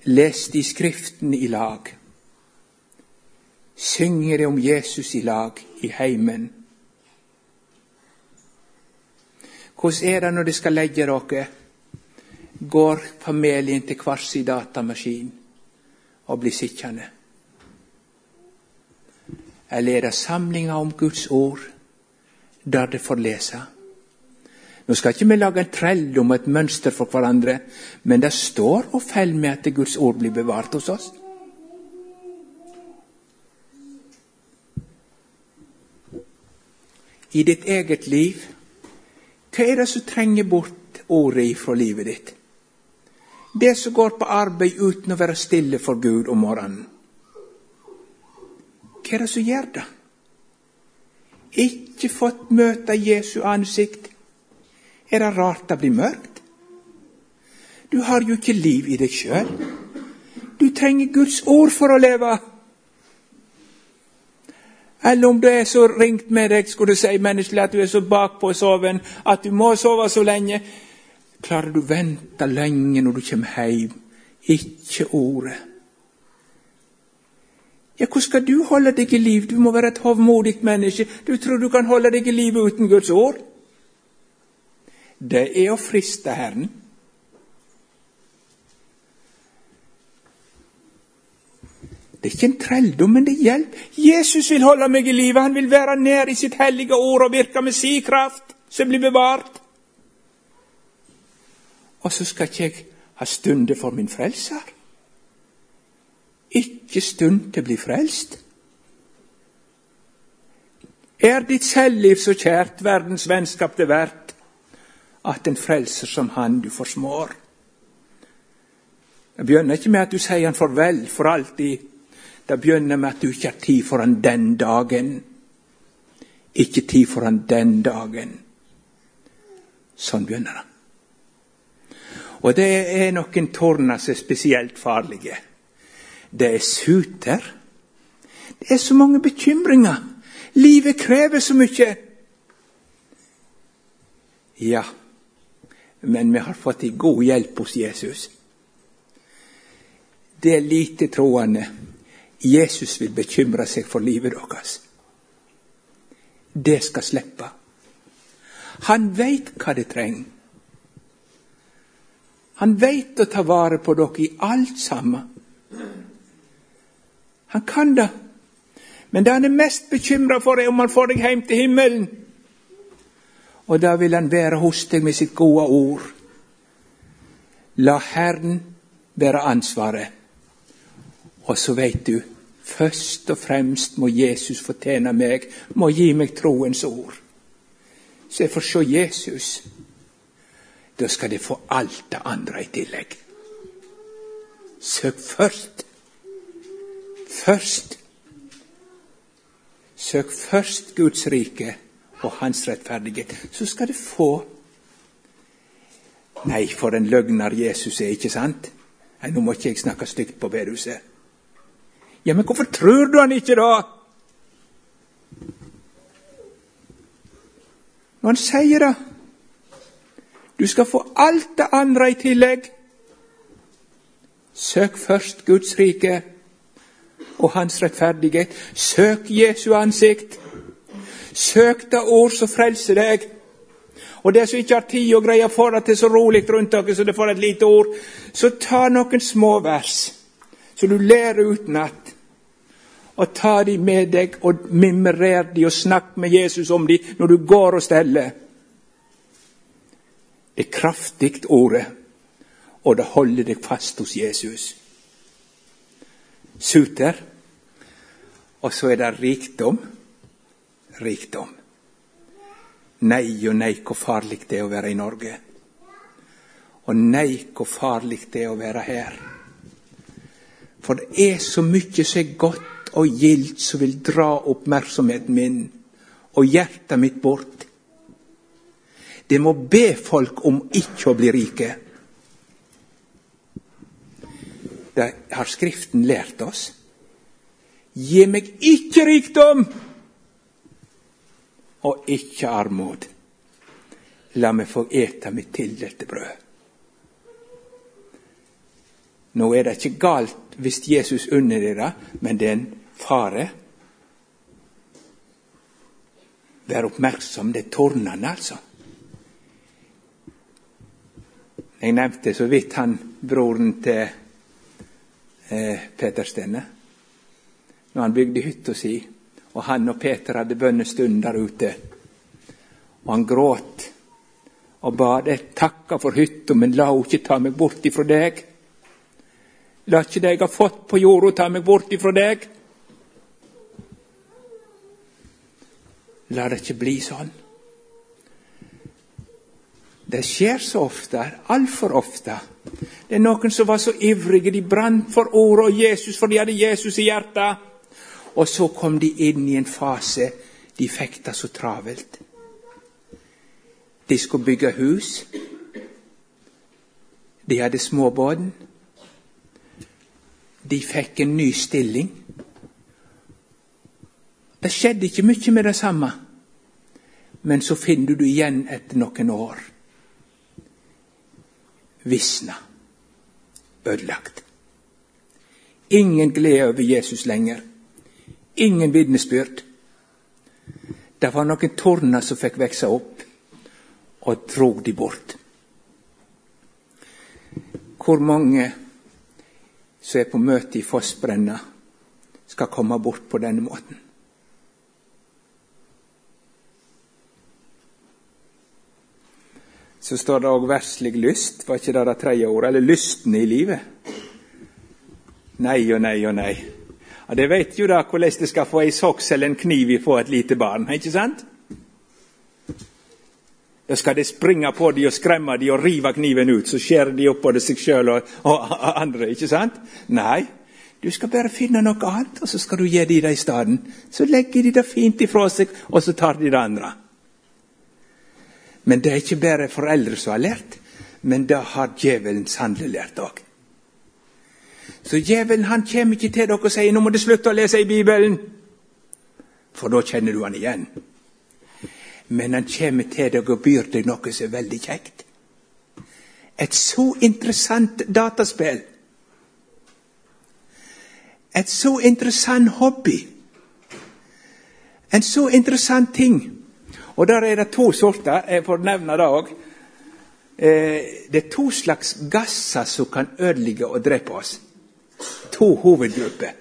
Les de Skriften i lag. Synger om Jesus i lag i heimen. Hvordan er det når de skal legge dere? Går familien til hver sin datamaskin og blir sittende? Eller er det samlinger om Guds ord der de får lese? Nå skal ikke vi lage en trelldom og et mønster for hverandre, men det står og faller med at Guds ord blir bevart hos oss. I ditt eget liv, hva er det som trenger bort ordet fra livet ditt? Det som går på arbeid uten å være stille for Gud om morgenen. Hva er det som gjør det? Ikke fått møte Jesu ansikt er det rart det blir mørkt? Du har jo ikke liv i deg sjøl. Du trenger Guds ord for å leve. Eller om det er så ringt med deg, skulle du si menneskelig, at du er så bakpå soven at du må sove så lenge. Klarer du å vente lenge når du kommer hjem? Ikke ordet. Ja, hvordan skal du holde deg i liv? Du må være et hovmodig menneske. Du tror du kan holde deg i live uten Guds ord? Det er å friste Herren. Det er ikke en trelldom, men det er hjelp. Jesus vil holde meg i live. Han vil være nær i sitt hellige ord og virke med si kraft, som blir bevart. Og så skal ikke jeg ha stunder for min frelser. Ikke stund til å bli frelst. Er ditt selvliv så kjært verdens vennskap det verdt? At en frelser som han du forsmår. Det begynner ikke med at du sier han farvel for alltid. Det begynner med at du ikke har tid for han den dagen. Ikke tid for han den dagen. Sånn begynner det. Og det er noen tårner som er spesielt farlige. Det er suter. Det er så mange bekymringer. Livet krever så mye. Ja, men vi har fått ei god hjelp hos Jesus. Det er lite troende. Jesus vil bekymre seg for livet deres. Det skal slippe. Han veit hva det trenger. Han veit å ta vare på dere i alt sammen. Han kan det. Men det han er mest bekymra for, er om han får deg hjem til himmelen. Og da vil han være hos deg med sitt gode ord. La Herren bære ansvaret. Og så veit du, først og fremst må Jesus fortjene meg, må gi meg troens ord. Så jeg får se Jesus. Da skal de få alt det andre i tillegg. Søk først. Først. Søk først Guds rike og Hans rettferdighet, så skal du få Nei, for en løgner Jesus er, ikke sant? Nei, Nå må ikke jeg snakke stygt på bedehuset. Ja, men hvorfor tror du han ikke, da? Når han sier det Du skal få alt det andre i tillegg. Søk først Guds rike og Hans rettferdighet. Søk Jesu ansikt. Søk det ord som frelser deg. Og det som ikke har tid og greier for at det er så rolig rundt dere, så det får et lite ord, så ta noen små vers, så du lærer utenat og ta de med deg og mimrer de og snakk med Jesus om de når du går og steller. Det er kraftig ordet, og det holder deg fast hos Jesus. Suter. Og så er det rikdom. Rikdom. Nei og nei, hvor farlig det er å være i Norge. Og nei, hvor farlig det er å være her. For det er så mye som er godt og gildt som vil dra oppmerksomheten min og hjertet mitt bort. Det må be folk om ikke å bli rike. Det har Skriften lært oss. Gi meg ikke rikdom og ikke armod. La meg få ete mitt tildelte brød. Nå er det ikke galt hvis Jesus unner dere, men det er en fare. Vær oppmerksom, det er tårnene, altså. Jeg nevnte så vidt han broren til eh, Peter Stenne. Når han bygde hytta si, og han og Peter hadde bønnestund der ute. Og han gråt og bad deg takka for hytta, men la henne ikke ta meg bort ifra deg. La ikke det jeg har fått på jorda, ta meg bort ifra deg. La det ikke bli sånn. Det skjer så ofte, altfor ofte. Det er noen som var så ivrige, de brant for ordet og Jesus, for de hadde Jesus i hjertet. Og så kom de inn i en fase de fikk det så travelt. De skulle bygge hus. De hadde småbåten. De fikk en ny stilling. Det skjedde ikke mye med det samme, men så finner du det igjen etter noen år. Visna. Ødelagt. Ingen glede over Jesus lenger. Ingen vitnesbyrd. Det var noen torner som fikk vokse opp, og drog de bort. Hvor mange som er på møte i Fossbrenna, skal komme bort på denne måten? Så står det òg verslig lyst, var ikke det det tredje ordet? Eller lysten i livet? Nei og nei og nei. Ja, Det vet jo da hvordan det skal få ei soks eller en kniv i på et lite barn, ikke sant? Da skal de springe på de og skremme de og rive kniven ut, så skjærer de opp både seg sjøl og, og, andre, ikke sant? Nei, du skal bare finne noe annet, og så skal du gi de det i stedet. Så legger de det fint ifra seg, og så tar de det andre. Men det er ikke bare foreldre som har lært, men det har djevelen sannelig lært òg. Så djevelen han kommer ikke til dere og sier 'nå må du slutte å lese i Bibelen', for da kjenner du han igjen. Men han kommer til deg og byr deg noe som er veldig kjekt. et så interessant dataspill. Et så interessant hobby. En så interessant ting. Og der er det to sorter. Jeg får nevne det òg. Eh, det er to slags gasser som kan ødelegge og drepe oss. To hovedgrupper.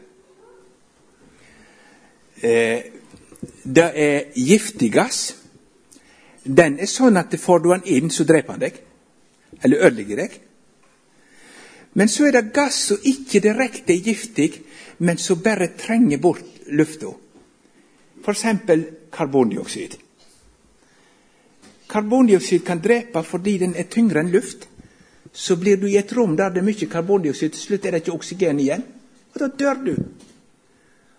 Eh, det er giftig gass. Den er sånn at får du den inn, så dreper han deg. Eller ødelegger deg. Men så er det gass som ikke direkte er giftig, men som bare trenger bort lufta. F.eks. karbondioksid. Karbondioksid kan drepe fordi den er tyngre enn luft. Så blir du i et rom der det er mye karbondioksid, til slutt er det ikke oksygen igjen. Og da dør du.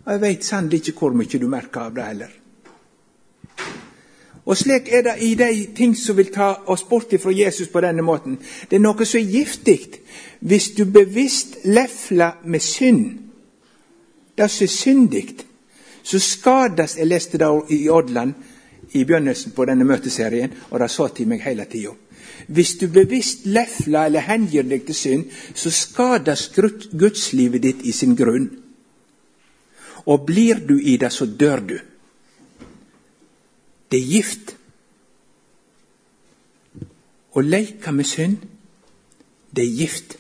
Og jeg veit sannelig ikke hvor mye du merker av det heller. Og slik er det i de ting som vil ta oss bort fra Jesus på denne måten. Det er noe som er giftig. Hvis du bevisst lefler med synd, det som er syndig, så skades Jeg leste det i Odland i begynnelsen på denne møteserien, og det sa til meg hele tida. Hvis du bevisst lefler eller hengir deg til synd, så skades gudslivet ditt i sin grunn. Og blir du i det, så dør du. Det er gift. Å leke med synd, det er gift.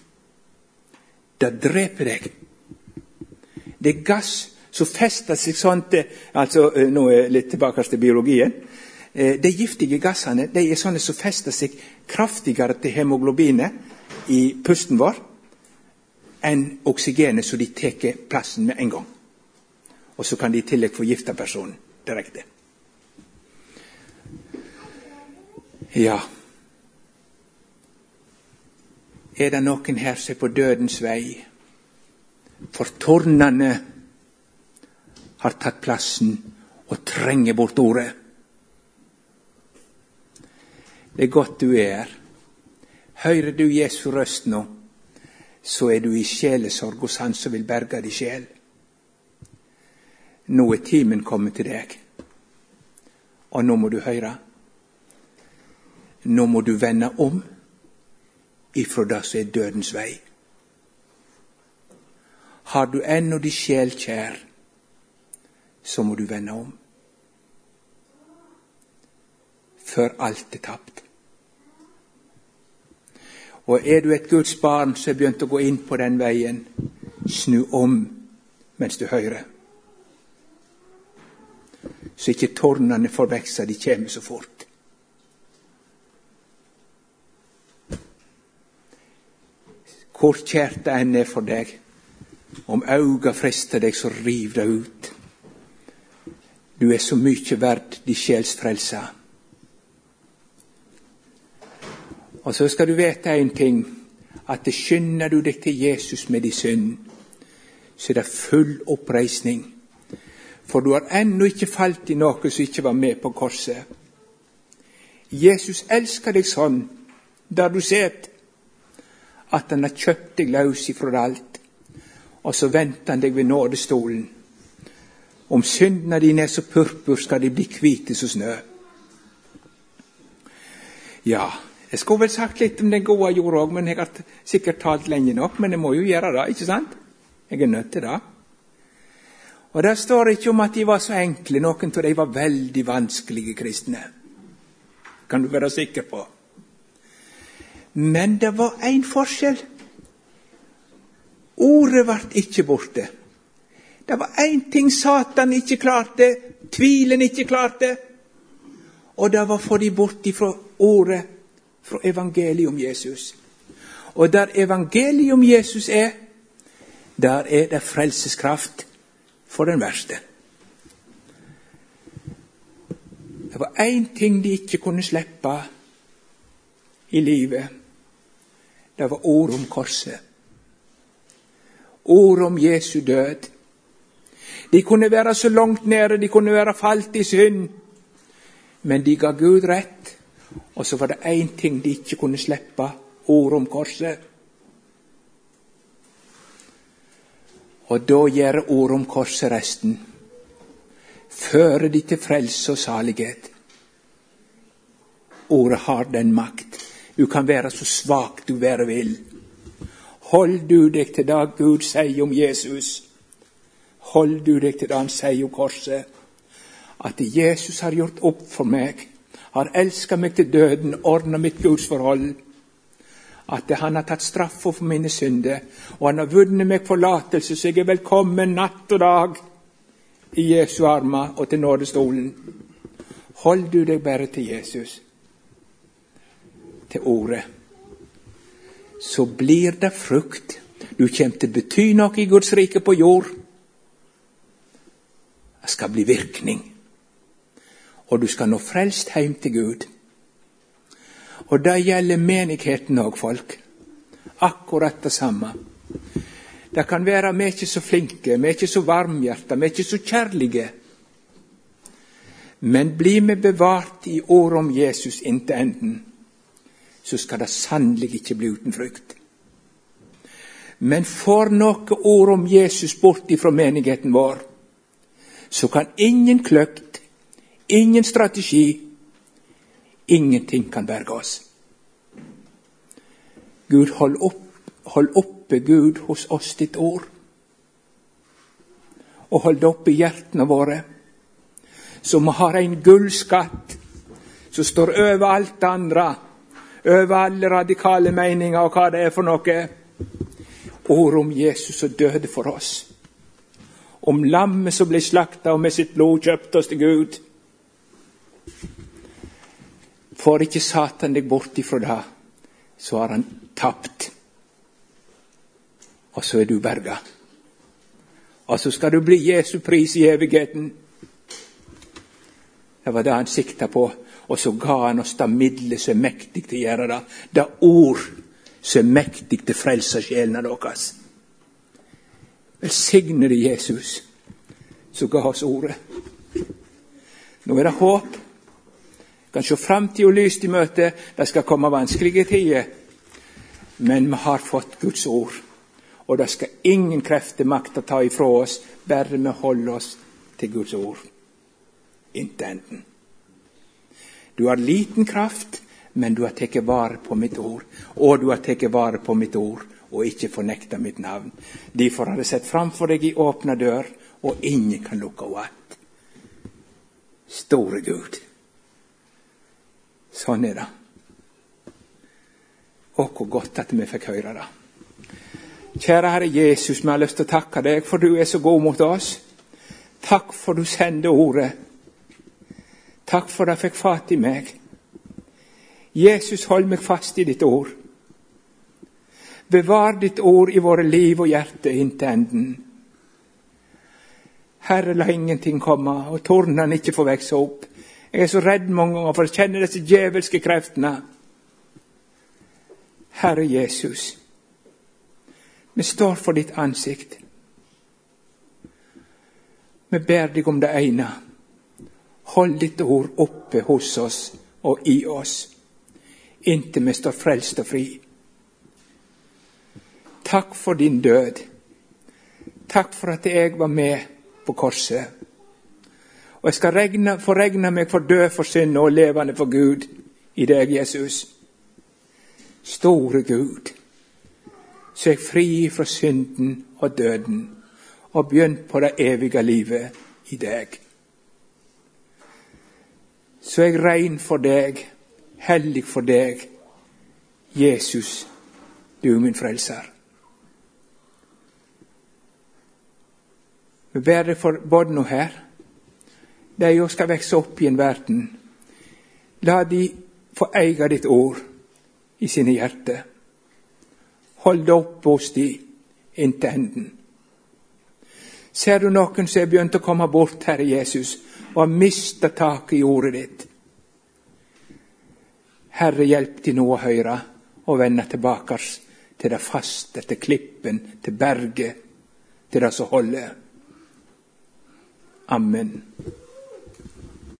Det dreper deg. Det er gass som fester seg sånn til altså, Nå er jeg litt tilbake til biologien. Eh, de giftige gassene de er sånne som fester seg kraftigere til hemoglobinet i pusten vår enn oksygenet, så de tar plassen med en gang. Og så kan de i tillegg forgifte personen direkte. Ja Er det noen her som er på dødens vei? For tårnene har tatt plassen og trenger bort ordet. Det er godt du er her. Hører du Jesu røst nå, så er du i sjelesorg hos Han som vil berge din sjel. Nå er timen kommet til deg, og nå må du høre. Nå må du vende om ifra det som er dødens vei. Har du ennå di sjel kjær, så må du vende om. Før alt er tapt. Og er du et Guds barn som har begynt å gå inn på den veien, snu om mens du hører. Så ikke tårnene forveksler, de kommer så fort. Hvor kjært det enn er for deg, om auga frister deg, så riv det ut. Du er så mykje verd de sjels frelse. Og så skal du vite en ting, at det skynder du deg til Jesus med din synd, så er det full oppreisning. For du har ennå ikke falt i noe som ikke var med på korset. Jesus elsker deg sånn, der du sitter at han har kjøpt deg løs ifra alt. Og så venter han deg ved nådestolen. Om syndene dine er så purpur, skal de bli hvite som snø. Ja, jeg skulle vel sagt litt om den gode jord òg, men jeg har sikkert talt lenge nok. Men jeg må jo gjøre det, ikke sant? Jeg er nødt til det. Og Der står ikke om at de var så enkle. Noen av dem var veldig vanskelige kristne. Kan du være sikker på. Men det var én forskjell. Ordet ble ikke borte. Det var én ting Satan ikke klarte, tvilen ikke klarte. Og det var å få de bort ifra ordet, fra evangeliet om Jesus. Og der evangeliet om Jesus er, der er det frelseskraft for den verste. Det var én ting de ikke kunne slippe i livet det var ord om korset. Ord om Jesu død. De kunne være så langt nede, de kunne være falt i synd. Men de ga Gud rett. Og så var det én ting de ikke kunne slippe ordet om korset. Og da gjør ord om korset resten. Fører de til frelse og salighet. Ordet har den makt. Du kan være så svak du være vil. Hold du deg til det Gud sier om Jesus. Hold du deg til det han sier om korset. At Jesus har gjort opp for meg, har elsket meg til døden, ordna mitt gudsforhold. At han har tatt straffa for mine synder, og han har vunnet meg forlatelse, så jeg er velkommen natt og dag i Jesu armer og til nådestolen. Hold du deg bare til Jesus, til Ordet, så blir det frukt. Du kommer til å bety noe i Guds rike på jord. Det skal bli virkning. Og du skal nå frelst hjem til Gud. Og det gjelder menigheten òg, folk. Akkurat det samme. Det kan være vi er ikke så flinke, vi er ikke så varmhjerta, vi er ikke så kjærlige. Men blir vi bevart i ordet om Jesus inntil enden, så skal det sannelig ikke bli uten frykt. Men får noe ord om Jesus bort ifra menigheten vår, så kan ingen kløkt, ingen strategi, ingenting kan berge oss. Gud, hold, opp, hold oppe, Gud, hos oss ditt ord. Og hold det oppe i hjertene våre som har en gullskatt som står over alt det andre, over alle radikale meninger og hva det er for noe. Ordet om Jesus som døde for oss. Om lammet som ble slakta og med sitt blod kjøpte oss til Gud. Får ikke Satan deg bort ifra det, så har han tapt. Og så er du berga. Og så skal du bli Jesu pris i evigheten. Det var det han sikta på. Og så ga han oss det middelet som er mektig til å gjøre det. Det ord som er mektig til å frelse sjelene deres. Velsignede Jesus som ga oss ordet. Nå er det håp. Kan se framtida lyst i møte. Det skal komme vanskelige tider. Men vi har fått Guds ord. Og det skal ingen krefter makte ta ifra oss, bare vi holder oss til Guds ord intenden. Du har liten kraft, men du har tatt vare på mitt ord. Og du har tatt vare på mitt ord og ikke fornekta mitt navn. Derfor har jeg sett framfor deg i åpna dør, og ingen kan lukke henne att. Store Gud. Sånn er det. Og hvor godt at vi fikk høre det. Kjære Herre Jesus, vi har lyst til å takke deg, for du er så god mot oss. Takk for du sender ordet. Takk for det fikk fat i meg. Jesus, hold meg fast i ditt ord. Bevar ditt ord i våre liv og hjerte inntil enden. Herre, la ingenting komme, og tornene ikke få vokse opp. Jeg er så redd mange ganger for å kjenne disse djevelske kreftene. Herre Jesus, vi står for ditt ansikt. Vi ber deg om det ene. Hold ditt ord oppe hos oss og i oss, inntil vi står frelst og fri. Takk for din død. Takk for at jeg var med på korset. Og jeg skal regne, få regne meg for død for synd og levende for Gud i deg, Jesus. Store Gud, så jeg fri fra synden og døden og begynt på det evige livet i deg så er jeg rein for deg, hellig for deg, Jesus, du er min frelser. Vi ber deg for både nå her. De òg skal vekse opp i en verden. La de få eie ditt ord i sine hjerter. Hold det opp hos de inntil enden. Ser du noen som er begynt å komme bort, Herre Jesus, og har mista taket i ordet ditt. Herre, hjelp de nå å høre og vende tilbake til det faste, til klippen, til berget, til det som holder. Amen.